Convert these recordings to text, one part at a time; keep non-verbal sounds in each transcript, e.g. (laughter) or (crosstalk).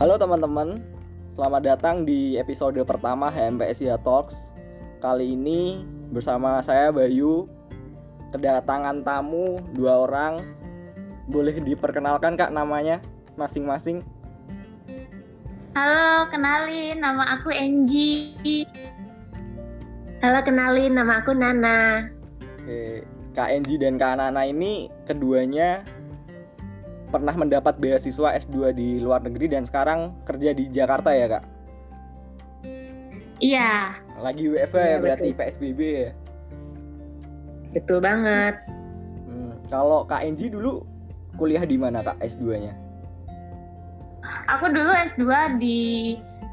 Halo teman-teman, selamat datang di episode pertama HMPSIA Talks. Kali ini bersama saya Bayu, kedatangan tamu dua orang. Boleh diperkenalkan kak namanya masing-masing? Halo, kenalin nama aku Angie. Halo, kenalin nama aku Nana. Oke, Kak Enji dan Kak Nana ini keduanya pernah mendapat beasiswa S2 di luar negeri dan sekarang kerja di Jakarta ya kak? Iya. Lagi WFH ya, Iya, berarti betul. PSBB ya? Betul banget. Hmm, Kalau Kak Enji dulu kuliah di mana kak S2-nya? Aku dulu S2 di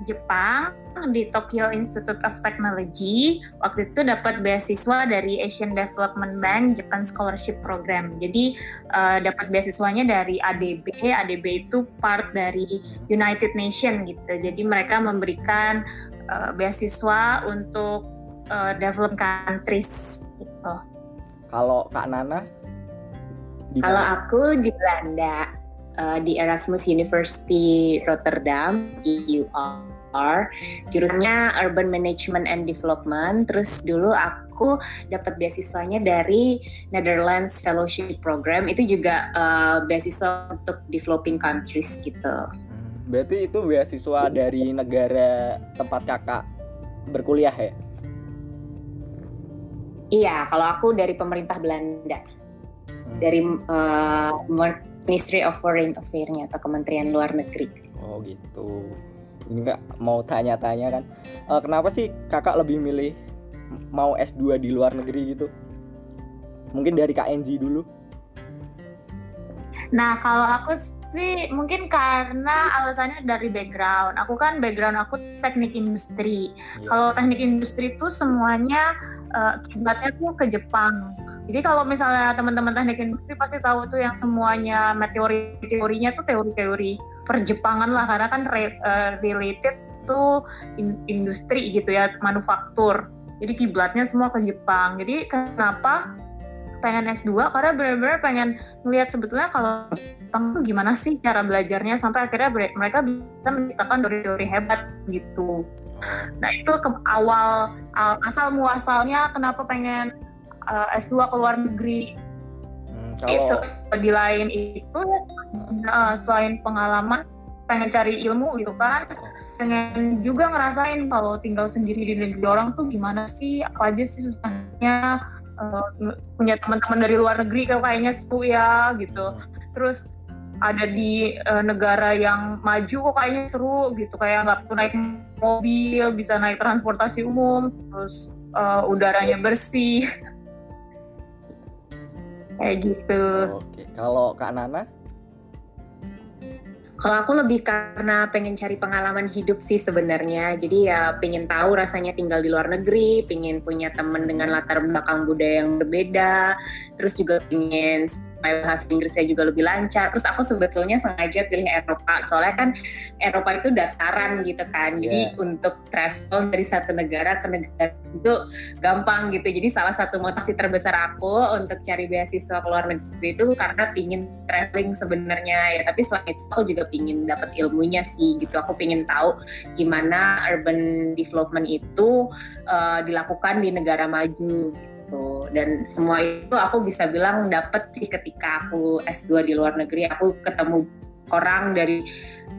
Jepang di Tokyo Institute of Technology. Waktu itu dapat beasiswa dari Asian Development Bank Japan Scholarship Program. Jadi eh, dapat beasiswanya dari ADB. ADB itu part dari United Nation gitu. Jadi mereka memberikan eh, beasiswa untuk eh, developed countries gitu. Kalau Kak Nana? Kalau aku di Belanda eh, di Erasmus University Rotterdam EUR jurusannya Urban Management and Development. Terus dulu aku dapat beasiswanya dari Netherlands Fellowship Program. Itu juga eh, beasiswa untuk developing countries gitu. Hmm, Berarti itu beasiswa dari negara tempat kakak berkuliah ya? Iya, kalau aku dari pemerintah Belanda. Hmm. dari uh, Ministry of Foreign Affairs-nya atau Kementerian Luar Negeri. Oh gitu. Ini nggak mau tanya-tanya kan, Eh, kenapa sih kakak lebih milih mau S2 di luar negeri gitu? Mungkin dari Enji dulu. Nah, kalau aku sih mungkin karena alasannya dari background. Aku kan background aku teknik industri. Iya. Kalau teknik industri itu semuanya eh, kiblatnya tuh ke Jepang. Jadi kalau misalnya teman-teman teknik industri pasti tahu tuh yang semuanya teori teorinya tuh teori-teori perjepangan lah karena kan eh, related tuh in- industri gitu ya, manufaktur. Jadi kiblatnya semua ke Jepang. Jadi kenapa pengen S2 karena benar-benar pengen ngelihat sebetulnya kalau Jepang tuh gimana sih cara belajarnya sampai akhirnya mereka bisa menciptakan teori-teori hebat gitu. Nah itu ke awal asal muasalnya kenapa pengen uh, S2 ke luar negeri. Hmm, Eh, kalau di lain itu uh, selain pengalaman pengen cari ilmu gitu kan, pengen juga ngerasain kalau tinggal sendiri di negeri orang tuh gimana sih, apa aja sih susahnya uh, punya teman-teman dari luar negeri kayaknya seru ya gitu. Terus ada di eh, negara yang maju kok kayaknya seru gitu kayak nggak perlu naik mobil bisa naik transportasi umum terus eh, udaranya bersih (laughs) kayak gitu Oke, kalau Kak Nana? Kalau aku lebih karena pengen cari pengalaman hidup sih sebenarnya. Jadi ya pengen tahu rasanya tinggal di luar negeri, pengen punya temen dengan latar belakang budaya yang berbeda, terus juga pengen supaya bahasa Inggrisnya juga lebih lancar. Terus aku sebetulnya sengaja pilih Eropa, soalnya kan Eropa itu dataran gitu kan. Jadi Yeah. untuk travel dari satu negara ke negara itu gampang gitu. Jadi salah satu motivasi terbesar aku untuk cari beasiswa ke luar negeri itu karena pingin traveling sebenarnya ya. Tapi selain itu aku juga pingin dapat ilmunya sih gitu. Aku pingin tahu gimana urban development itu uh, dilakukan di negara maju gitu. Dan semua itu aku bisa bilang dapat sih ketika aku S2 di luar negeri. Aku ketemu orang dari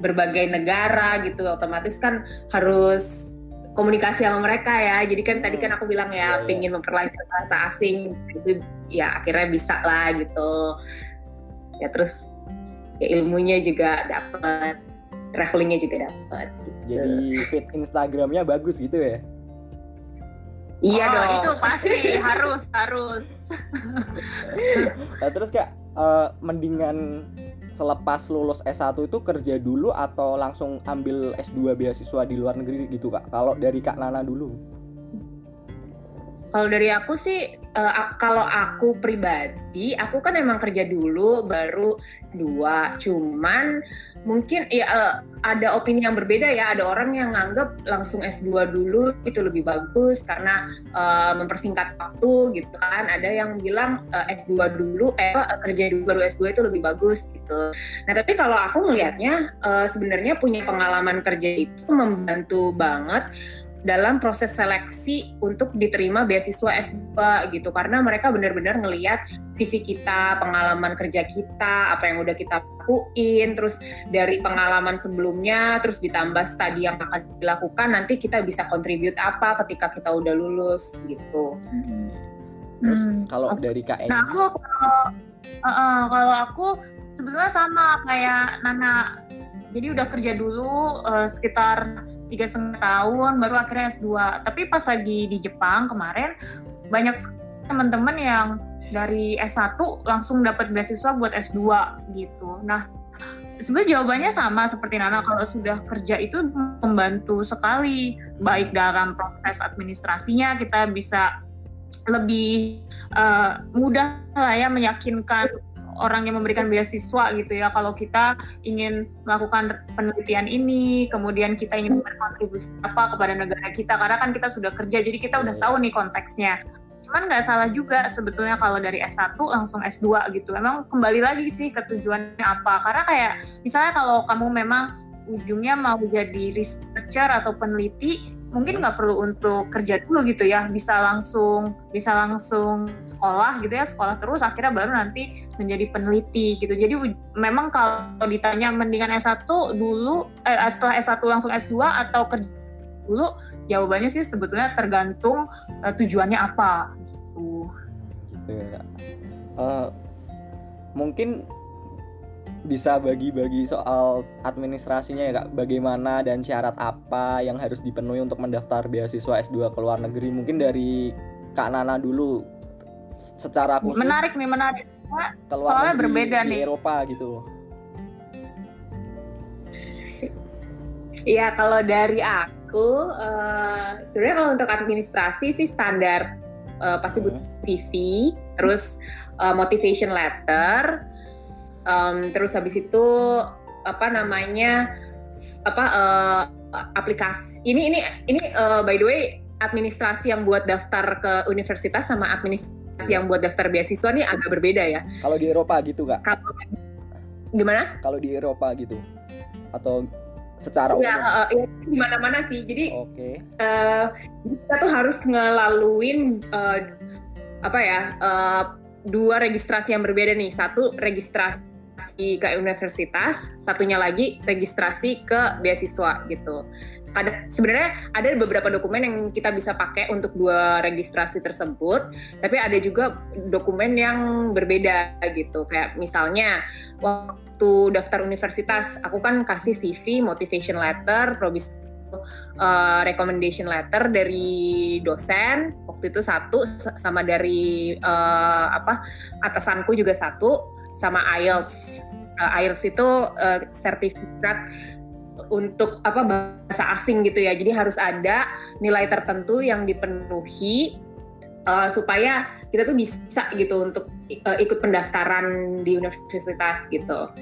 berbagai negara gitu. Otomatis kan harus komunikasi sama mereka ya. Jadi kan tadi kan aku bilang Iya, iya. ya pingin memperlancar bahasa asing itu ya akhirnya bisa lah gitu. Ya terus ya ilmunya juga dapat, travelingnya juga dapat. Jadi feed Instagramnya bagus gitu ya? Iya Oh, dong. itu pasti harus harus (laughs) Nah, terus Kak, eh, mendingan selepas lulus S1 itu kerja dulu atau langsung ambil S2 beasiswa di luar negeri gitu Kak? Kalau dari Kak Nana dulu. Kalau dari aku sih, uh, kalau aku pribadi, aku kan emang kerja dulu, baru dua. Cuman mungkin ya uh, ada opini yang berbeda ya. Ada orang yang nganggap langsung S2 dulu itu lebih bagus karena uh, mempersingkat waktu gitu kan. Ada yang bilang uh, S2 dulu, eh kerja dulu baru S2 itu lebih bagus gitu. Nah tapi kalau aku melihatnya uh, sebenarnya punya pengalaman kerja itu membantu banget dalam proses seleksi untuk diterima beasiswa S2 gitu karena mereka benar-benar ngeliat CV kita, pengalaman kerja kita, apa yang udah kita lakuin, terus dari pengalaman sebelumnya, terus ditambah studi yang akan dilakukan, nanti kita bisa kontribut apa ketika kita udah lulus gitu. Terus hmm. kalau dari Kak Nah aku kalau uh, uh, kalau aku sebetulnya sama kayak Nana, jadi udah kerja dulu uh, sekitar tiga setengah tahun baru akhirnya S2 tapi pas lagi di Jepang kemarin banyak teman-teman yang dari S1 langsung dapat beasiswa buat S2 gitu. Nah sebenarnya jawabannya sama seperti Nana. Kalau sudah kerja itu membantu sekali. Baik dalam proses administrasinya kita bisa lebih uh, mudah lah ya meyakinkan orang yang memberikan beasiswa gitu ya. Kalau kita ingin melakukan penelitian ini kemudian kita ingin berkontribusi apa kepada negara kita karena kan kita sudah kerja jadi kita udah iya. tahu nih konteksnya. Cuman nggak salah juga sebetulnya kalau dari S1 langsung S2 gitu. Memang kembali lagi sih ke tujuannya apa? Karena kayak misalnya kalau kamu memang ujungnya mau jadi researcher atau peneliti mungkin nggak perlu untuk kerja dulu gitu ya. Bisa langsung bisa langsung sekolah gitu ya sekolah terus akhirnya baru nanti menjadi peneliti gitu. Jadi memang kalau ditanya mendingan S1 dulu eh, setelah S1 langsung S2 atau kerja dulu jawabannya sih sebetulnya tergantung uh, tujuannya apa gitu. Uh, mungkin bisa bagi-bagi soal administrasinya ya kak. Bagaimana dan syarat apa yang harus dipenuhi untuk mendaftar beasiswa S2 ke luar negeri? Mungkin dari kak Nana dulu secara khusus menarik nih menarik. Soalnya berbeda di nih. Eropa gitu. Iya kalau dari aku uh, sebenarnya kalau untuk administrasi sih standar uh, pasti butuh hmm. CV terus uh, motivation letter um, terus habis itu apa namanya apa uh, aplikasi ini ini ini uh, by the way administrasi yang buat daftar ke universitas sama administrasi yang buat daftar beasiswa nih agak berbeda ya. Kalau di Eropa gitu? Kalau gimana? Kalau di Eropa gitu atau secara ya, umum? Uh, ya di mana-mana sih. Jadi okay. uh, kita tuh harus ngelaluin uh, apa ya uh, dua registrasi yang berbeda nih. Satu registrasi registrasi ke universitas, satunya lagi registrasi ke beasiswa gitu. Ada sebenarnya ada beberapa dokumen yang kita bisa pakai untuk dua registrasi tersebut, tapi ada juga dokumen yang berbeda gitu. Kayak misalnya waktu daftar universitas, aku kan kasih CV, motivation letter, probis uh, recommendation letter dari dosen waktu itu satu sama dari uh, apa atasanku juga satu sama IELTS. Uh, IELTS itu uh, sertifikat untuk apa bahasa asing gitu ya. Jadi harus ada nilai tertentu yang dipenuhi uh, supaya kita tuh bisa gitu untuk uh, ikut pendaftaran di universitas gitu.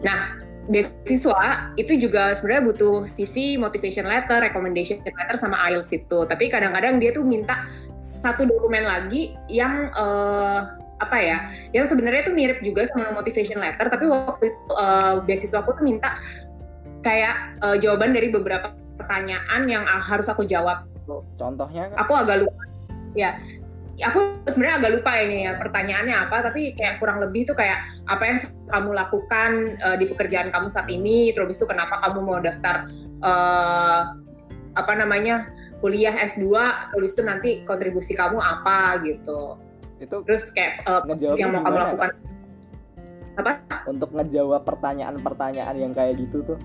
Nah, beasiswa itu juga sebenarnya butuh CV, motivation letter, recommendation letter sama IELTS itu. Tapi kadang-kadang dia tuh minta satu dokumen lagi yang uh, apa ya yang sebenarnya itu mirip juga sama motivation letter tapi waktu itu uh, beasiswa aku tuh minta kayak uh, jawaban dari beberapa pertanyaan yang harus aku jawab. Contohnya kan? aku agak lupa. Ya aku sebenarnya agak lupa ini ya pertanyaannya apa tapi kayak kurang lebih tuh kayak apa yang kamu lakukan uh, di pekerjaan kamu saat ini terus itu kenapa kamu mau daftar uh, apa namanya kuliah S2 terus itu nanti kontribusi kamu apa gitu itu terus kayak uh, yang mau kamu lakukan. Apa? Untuk ngejawab pertanyaan-pertanyaan yang kayak gitu tuh.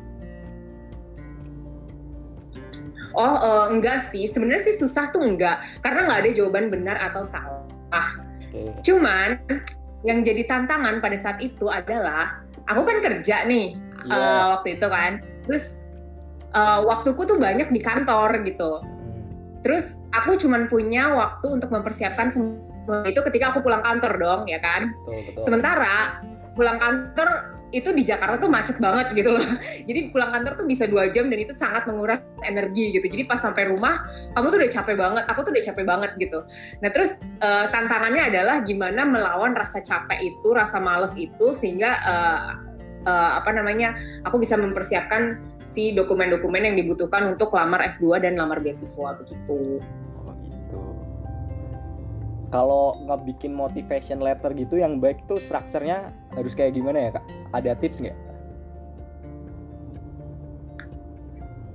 Oh uh, enggak sih. Sebenarnya sih susah tuh enggak. Karena nggak ada jawaban benar atau salah. Okay. cuman yang jadi tantangan pada saat itu adalah aku kan kerja nih yeah. Iya. uh, waktu itu kan. Terus uh, waktuku tuh banyak di kantor gitu. Terus aku cuman punya waktu untuk mempersiapkan semua itu ketika aku pulang kantor dong ya kan betul, betul. sementara pulang kantor itu di Jakarta tuh macet banget gitu loh. (laughs) Jadi pulang kantor tuh bisa dua jam dan itu sangat menguras energi gitu. Jadi pas sampai rumah kamu tuh udah capek banget, aku tuh udah capek banget gitu. Nah terus uh, tantangannya adalah gimana melawan rasa capek itu, rasa males itu sehingga uh, uh, apa namanya aku bisa mempersiapkan si dokumen-dokumen yang dibutuhkan untuk lamar S2 dan lamar beasiswa begitu kalau nggak bikin motivation letter gitu yang baik tuh strukturnya harus kayak gimana ya kak? Ada tips nggak?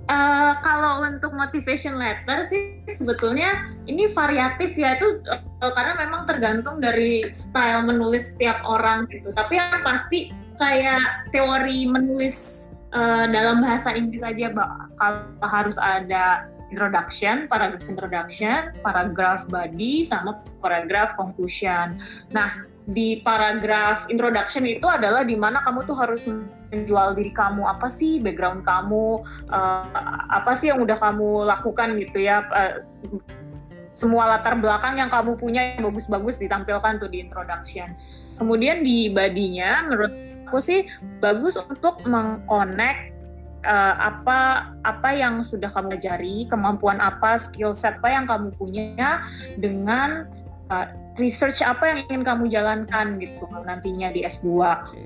Uh, kalau untuk motivation letter sih sebetulnya ini variatif ya itu uh, karena memang tergantung dari style menulis setiap orang gitu. Tapi yang pasti kayak teori menulis uh, dalam bahasa Inggris aja, kalau harus ada introduction, paragraph introduction, paragraph body, sama paragraph conclusion. Nah, di paragraph introduction itu adalah di mana kamu tuh harus menjual diri kamu apa sih background kamu uh, apa sih yang udah kamu lakukan gitu ya uh, semua latar belakang yang kamu punya yang bagus-bagus ditampilkan tuh di introduction kemudian di badinya menurut aku sih bagus untuk mengconnect uh, apa apa yang sudah kamu pelajari, kemampuan apa, skill set apa yang kamu punya dengan uh, research apa yang ingin kamu jalankan gitu nantinya di S2.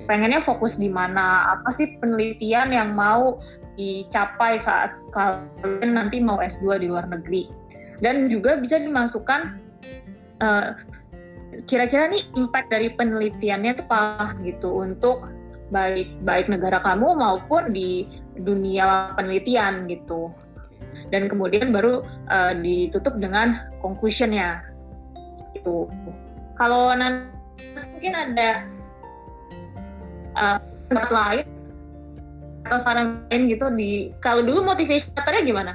Pengennya fokus di mana? Apa sih penelitian yang mau dicapai saat kalian nanti mau S2 di luar negeri? Dan juga bisa dimasukkan uh, kira-kira nih impact dari penelitiannya itu apa gitu untuk baik baik negara kamu maupun di dunia penelitian gitu. Dan kemudian baru uh, ditutup dengan conclusionnya. Itu kalau nanti mungkin ada uh, lain atau saran lain gitu di kalau dulu motivation letternya gimana?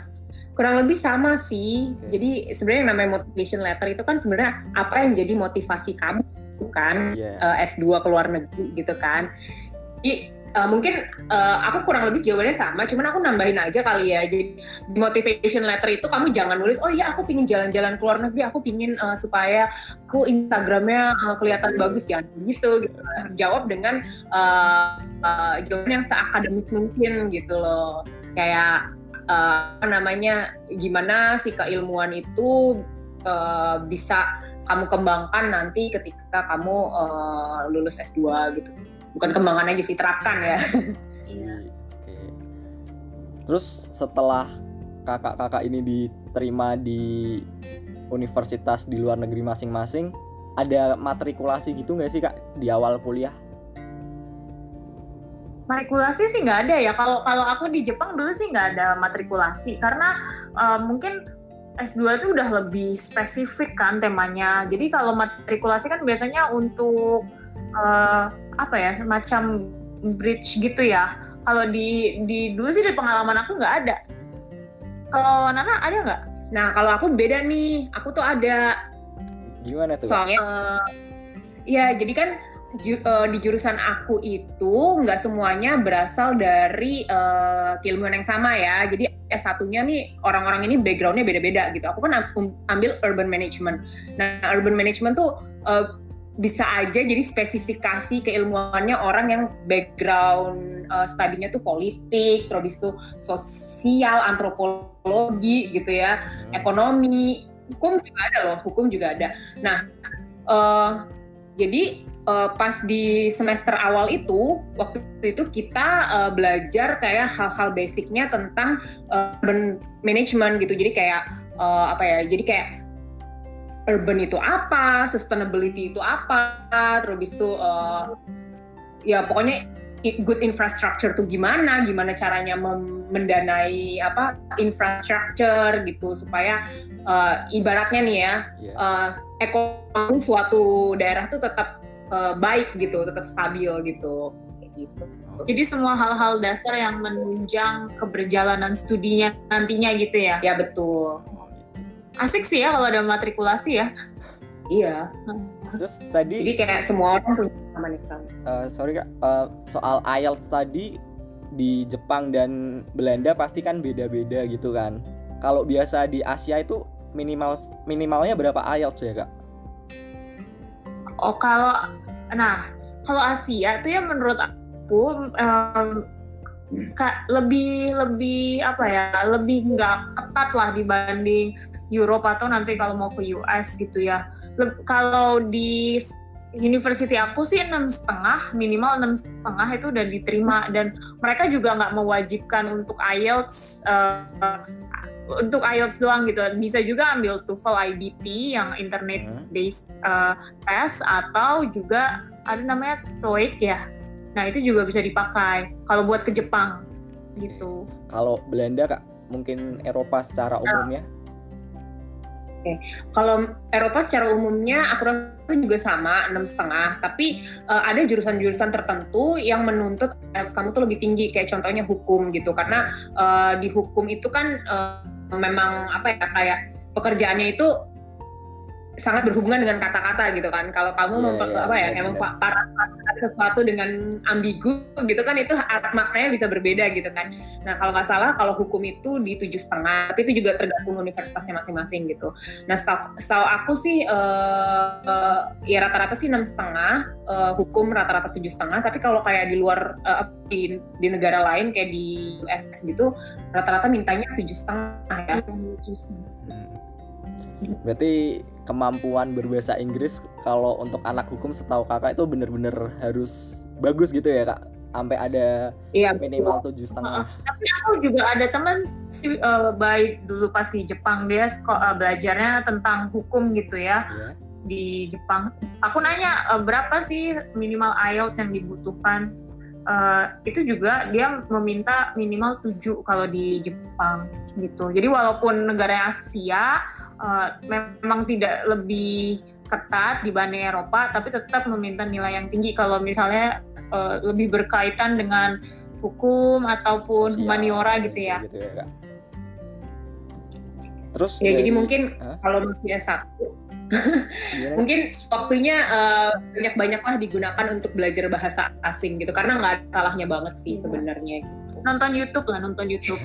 Kurang lebih sama sih. Jadi sebenarnya yang namanya motivation letter itu kan sebenarnya apa yang jadi motivasi kamu kan? Yeah. uh, S2 ke luar negeri gitu kan I, uh, mungkin uh, aku kurang lebih jawabannya sama, cuman aku nambahin aja kali ya. Jadi di motivation letter itu kamu jangan nulis, oh iya aku pingin jalan-jalan ke luar negeri, aku pingin uh, supaya aku Instagramnya uh, kelihatan bagus, jangan gitu. gitu. Jawab dengan uh, uh, jawaban yang seakademis mungkin gitu loh. Kayak uh, apa namanya, gimana sih keilmuan itu uh, bisa kamu kembangkan nanti ketika kamu uh, lulus S2 gitu bukan kembangan aja sih terapkan ya. Iya oke. Terus setelah kakak-kakak ini diterima di universitas di luar negeri masing-masing ada matrikulasi gitu nggak sih kak di awal kuliah? Matrikulasi sih nggak ada ya. Kalau kalau aku di Jepang dulu sih nggak ada matrikulasi. Karena uh, mungkin S2 itu udah lebih spesifik kan temanya. Jadi kalau matrikulasi kan biasanya untuk uh, apa ya semacam bridge gitu ya. Kalau di di dulu sih di pengalaman aku nggak ada. Kalau Nana ada nggak? Nah kalau aku beda nih. Aku tuh ada. Gimana tuh soalnya uh, ya jadi kan ju, uh, di jurusan aku itu nggak semuanya berasal dari uh, keilmuan yang sama ya. Jadi S1-nya nih orang-orang ini backgroundnya beda-beda gitu. Aku kan ambil urban management. Nah urban management tuh uh, bisa aja jadi spesifikasi keilmuannya orang yang background uh, studinya tuh politik, terus itu sosial, antropologi gitu ya, hmm. ekonomi, hukum juga ada loh, hukum juga ada. Nah, uh, jadi uh, pas di semester awal itu, waktu itu kita uh, belajar kayak hal-hal basicnya tentang uh, management gitu, jadi kayak uh, apa ya, jadi kayak urban itu apa, sustainability itu apa, terus itu uh, ya pokoknya good infrastructure tuh gimana, gimana caranya mendanai apa infrastructure gitu supaya uh, ibaratnya nih ya yeah. Uh, ekonomi suatu daerah tuh tetap uh, baik gitu, tetap stabil gitu. gitu. Jadi semua hal-hal dasar yang menunjang keberjalanan studinya nantinya gitu ya? Ya betul asik sih ya kalau ada matrikulasi ya. Iya. Terus tadi jadi kayak semua orang punya pengalaman yang sama. Uh, sorry kak. Uh, soal IELTS tadi di Jepang dan Belanda pasti kan beda-beda gitu kan. Kalau biasa di Asia itu minimal minimalnya berapa IELTS ya kak? Oh kalau nah kalau Asia itu ya menurut aku um, kak lebih lebih apa ya lebih nggak ketat lah dibanding Eropa atau nanti kalau mau ke US gitu ya. Leb, kalau di university aku sih enam setengah minimal enam setengah itu udah diterima dan mereka juga nggak mewajibkan untuk IELTS uh, untuk IELTS doang gitu bisa juga ambil TOEFL IBT yang internet hmm. based uh, test atau juga ada namanya TOEIC ya nah itu juga bisa dipakai kalau buat ke Jepang gitu kalau Belanda kak mungkin Eropa secara nah. umumnya Oke, okay. kalau Eropa secara umumnya aku rasa juga sama enam setengah, tapi uh, ada jurusan-jurusan tertentu yang menuntut IELTS kamu tuh lebih tinggi, kayak contohnya hukum gitu, karena uh, di hukum itu kan uh, memang apa ya kayak pekerjaannya itu sangat berhubungan dengan kata-kata gitu kan. Kalau kamu yeah, memper, yeah, apa ya, kayak memparah sesuatu dengan ambigu gitu kan itu maknanya bisa berbeda gitu kan. Nah kalau nggak salah kalau hukum itu di tujuh setengah, tapi itu juga tergantung universitasnya masing-masing gitu. Nah setahu, aku sih uh, uh, ya rata-rata sih enam setengah, uh, hukum rata-rata tujuh setengah. Tapi kalau kayak di luar uh, di, di negara lain kayak di US gitu, rata-rata mintanya tujuh setengah ya. Berarti kemampuan berbahasa Inggris kalau untuk anak hukum setahu kakak itu bener-bener harus bagus gitu ya kak sampai ada iya, minimal tujuh setengah. Tapi aku juga ada teman uh, baik dulu pas di Jepang dia uh, belajarnya tentang hukum gitu ya yeah. di Jepang. Aku nanya uh, berapa sih minimal IELTS yang dibutuhkan? Uh, itu juga dia meminta minimal tujuh kalau di Jepang gitu. Jadi walaupun negara Asia uh, memang tidak lebih ketat dibanding Eropa, tapi tetap meminta nilai yang tinggi kalau misalnya uh, lebih berkaitan dengan hukum ataupun ya, humaniora gitu ya. Gitu ya Terus ya jadi mungkin huh? kalau masih S1 mungkin waktunya uh, banyak-banyaklah digunakan untuk belajar bahasa asing gitu karena nggak salahnya banget sih iya. sebenarnya. Nonton YouTube lah, nonton YouTube.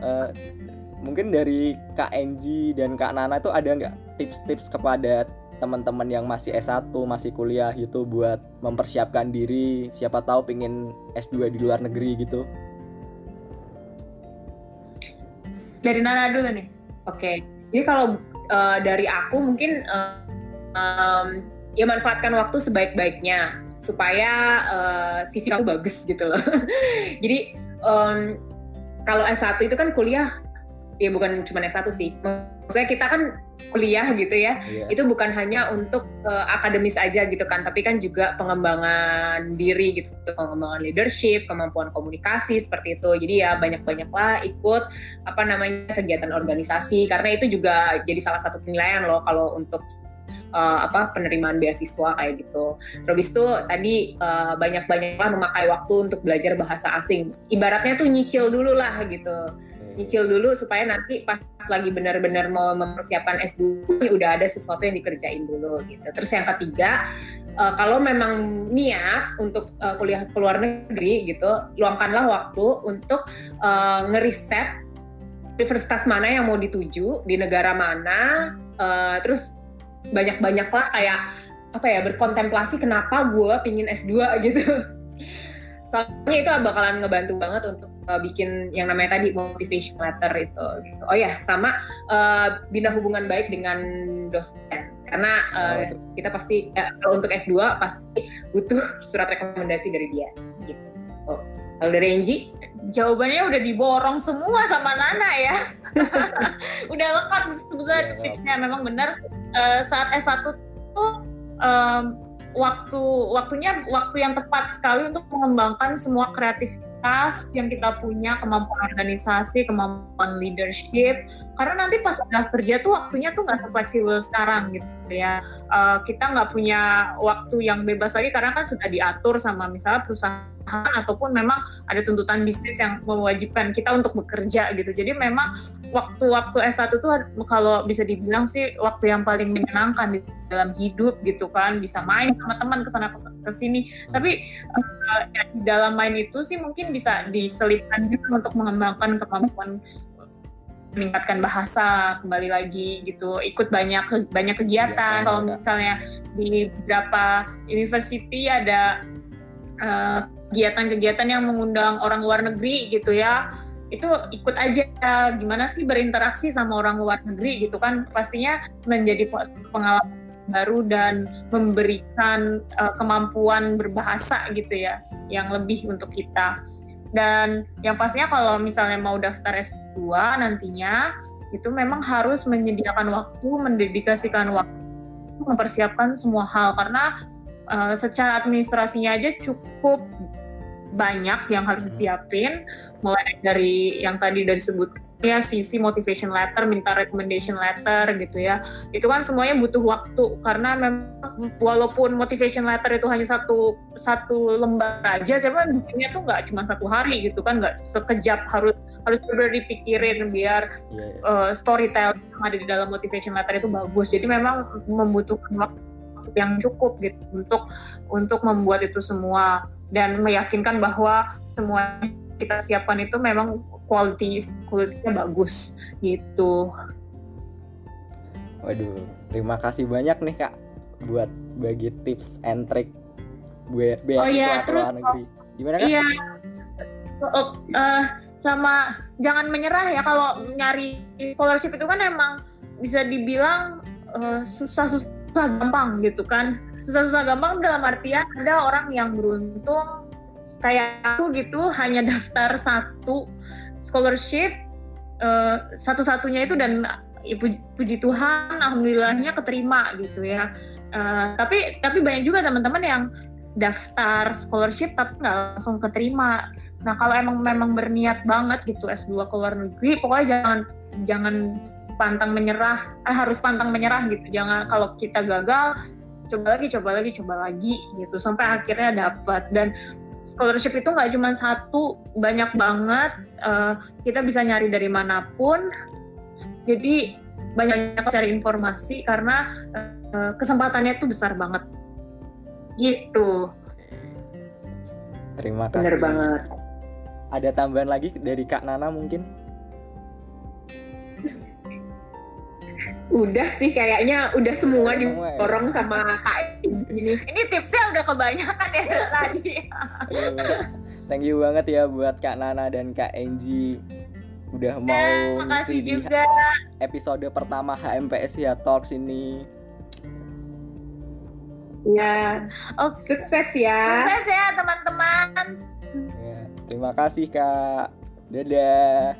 uh, (laughs) mungkin dari Kak Enji dan Kak Nana itu ada nggak tips-tips kepada teman-teman yang masih S1, masih kuliah gitu buat mempersiapkan diri, siapa tahu pingin S2 di luar negeri gitu? Dari Nana dulu nih. Oke, okay. jadi kalau uh, dari aku mungkin uh, um, ya manfaatkan waktu sebaik-baiknya supaya uh, CV kamu bagus gitu loh. (laughs) jadi um, kalau S1 itu kan kuliah ya bukan cuma S1 sih. Maksudnya kita kan kuliah gitu ya. Yeah. Itu bukan hanya untuk uh, akademis aja gitu kan, tapi kan juga pengembangan diri gitu, pengembangan leadership, kemampuan komunikasi seperti itu. Jadi ya banyak-banyaklah ikut apa namanya kegiatan organisasi karena itu juga jadi salah satu penilaian loh kalau untuk uh, apa penerimaan beasiswa kayak gitu. Terus itu tadi uh, banyak-banyaklah memakai waktu untuk belajar bahasa asing. Ibaratnya tuh nyicil dulu lah gitu nyicil dulu supaya nanti pas lagi benar-benar mau mempersiapkan S2 ini udah ada sesuatu yang dikerjain dulu gitu. Terus yang ketiga, uh, kalau memang niat untuk uh, kuliah ke luar negeri gitu, luangkanlah waktu untuk uh, ngeriset universitas mana yang mau dituju di negara mana, terus banyak-banyaklah kayak apa ya berkontemplasi kenapa gue pingin S2 gitu. Soalnya itu bakalan ngebantu banget untuk uh, bikin yang namanya tadi motivation letter itu gitu. Oh ya, sama uh, bina hubungan baik dengan dosen karena uh, oh. kita pasti uh, kalau untuk S2 pasti butuh surat rekomendasi dari dia gitu. Oh. Kalau dari Enji? Jawabannya udah diborong semua sama Nana ya. (laughs) udah lengkap sebetulnya ya, tipsnya memang benar uh, saat S1 tuh um, waktu waktunya waktu yang tepat sekali untuk mengembangkan semua kreatif kapasitas yang kita punya, kemampuan organisasi, kemampuan leadership. Karena nanti pas udah kerja tuh waktunya tuh nggak fleksibel sekarang gitu ya. Uh, kita nggak punya waktu yang bebas lagi karena kan sudah diatur sama misalnya perusahaan ataupun memang ada tuntutan bisnis yang mewajibkan kita untuk bekerja gitu. Jadi memang waktu-waktu S1 tuh kalau bisa dibilang sih waktu yang paling menyenangkan di dalam hidup gitu kan, bisa main sama teman ke sana ke sini. Tapi uh, ya, di dalam main itu sih mungkin bisa diselipkan juga untuk mengembangkan kemampuan meningkatkan bahasa kembali lagi gitu ikut banyak banyak kegiatan Kegiatan, kalau ya. misalnya di beberapa university ada eh, kegiatan-kegiatan yang mengundang orang luar negeri gitu ya itu ikut aja. Gimana sih berinteraksi sama orang luar negeri gitu kan pastinya menjadi pengalaman baru dan memberikan eh, kemampuan berbahasa gitu ya yang lebih untuk kita. Dan yang pastinya kalau misalnya mau daftar S2 nantinya itu memang harus menyediakan waktu, mendedikasikan waktu mempersiapkan semua hal. Karena uh, secara administrasinya aja cukup banyak yang harus disiapin. Mulai dari yang tadi dari sebut ya CV motivation letter minta recommendation letter gitu ya. Itu kan semuanya butuh waktu karena memang walaupun motivation letter itu hanya satu satu lembar aja cuman bikinnya tuh nggak cuma satu hari gitu kan nggak sekejap harus harus benar dipikirin biar uh, storytelling yang ada di dalam motivation letter itu bagus. Jadi memang membutuhkan waktu yang cukup gitu untuk untuk membuat itu semua dan meyakinkan bahwa semua kita siapkan itu memang quality quality-nya bagus gitu. Waduh, terima kasih banyak nih kak buat bagi tips and trick buat beasiswa iya, ke terus luar negeri. Gimana kak? Iya. Oh, eh, sama jangan menyerah ya kalau nyari scholarship itu kan emang bisa dibilang eh, susah-susah gampang gitu kan. Susah-susah gampang dalam artian ada orang yang beruntung kayak aku gitu hanya (laughs) daftar satu scholarship eh, satu-satunya itu dan ya, puji, puji Tuhan alhamdulillahnya keterima gitu ya. Eh, tapi tapi banyak juga teman-teman yang daftar scholarship tapi nggak langsung keterima. Nah kalau emang memang berniat banget gitu S2 ke luar negeri, pokoknya jangan jangan pantang menyerah, eh, harus pantang menyerah gitu. Jangan kalau kita gagal, coba lagi, coba lagi, coba lagi gitu sampai akhirnya dapat. Dan scholarship itu nggak cuma satu, banyak banget. Eh, kita bisa nyari dari mana pun. Jadi banyak cari informasi karena eh, kesempatannya itu besar banget. Gitu. Terima kasih. Bener banget. Ada tambahan lagi dari kak Nana mungkin? Udah sih kayaknya udah semua Semua ya? sama Kak ini. Ini tipsnya udah kebanyakan ya tadi. Ayo, Thank you banget ya buat kak Nana dan kak Enji udah mau Terima kasih ngisi di juga. episode pertama HMPS ya Talks ini. Ya, Oke. sukses ya. Sukses ya teman-teman. Ya, terima kasih kak. Dadah.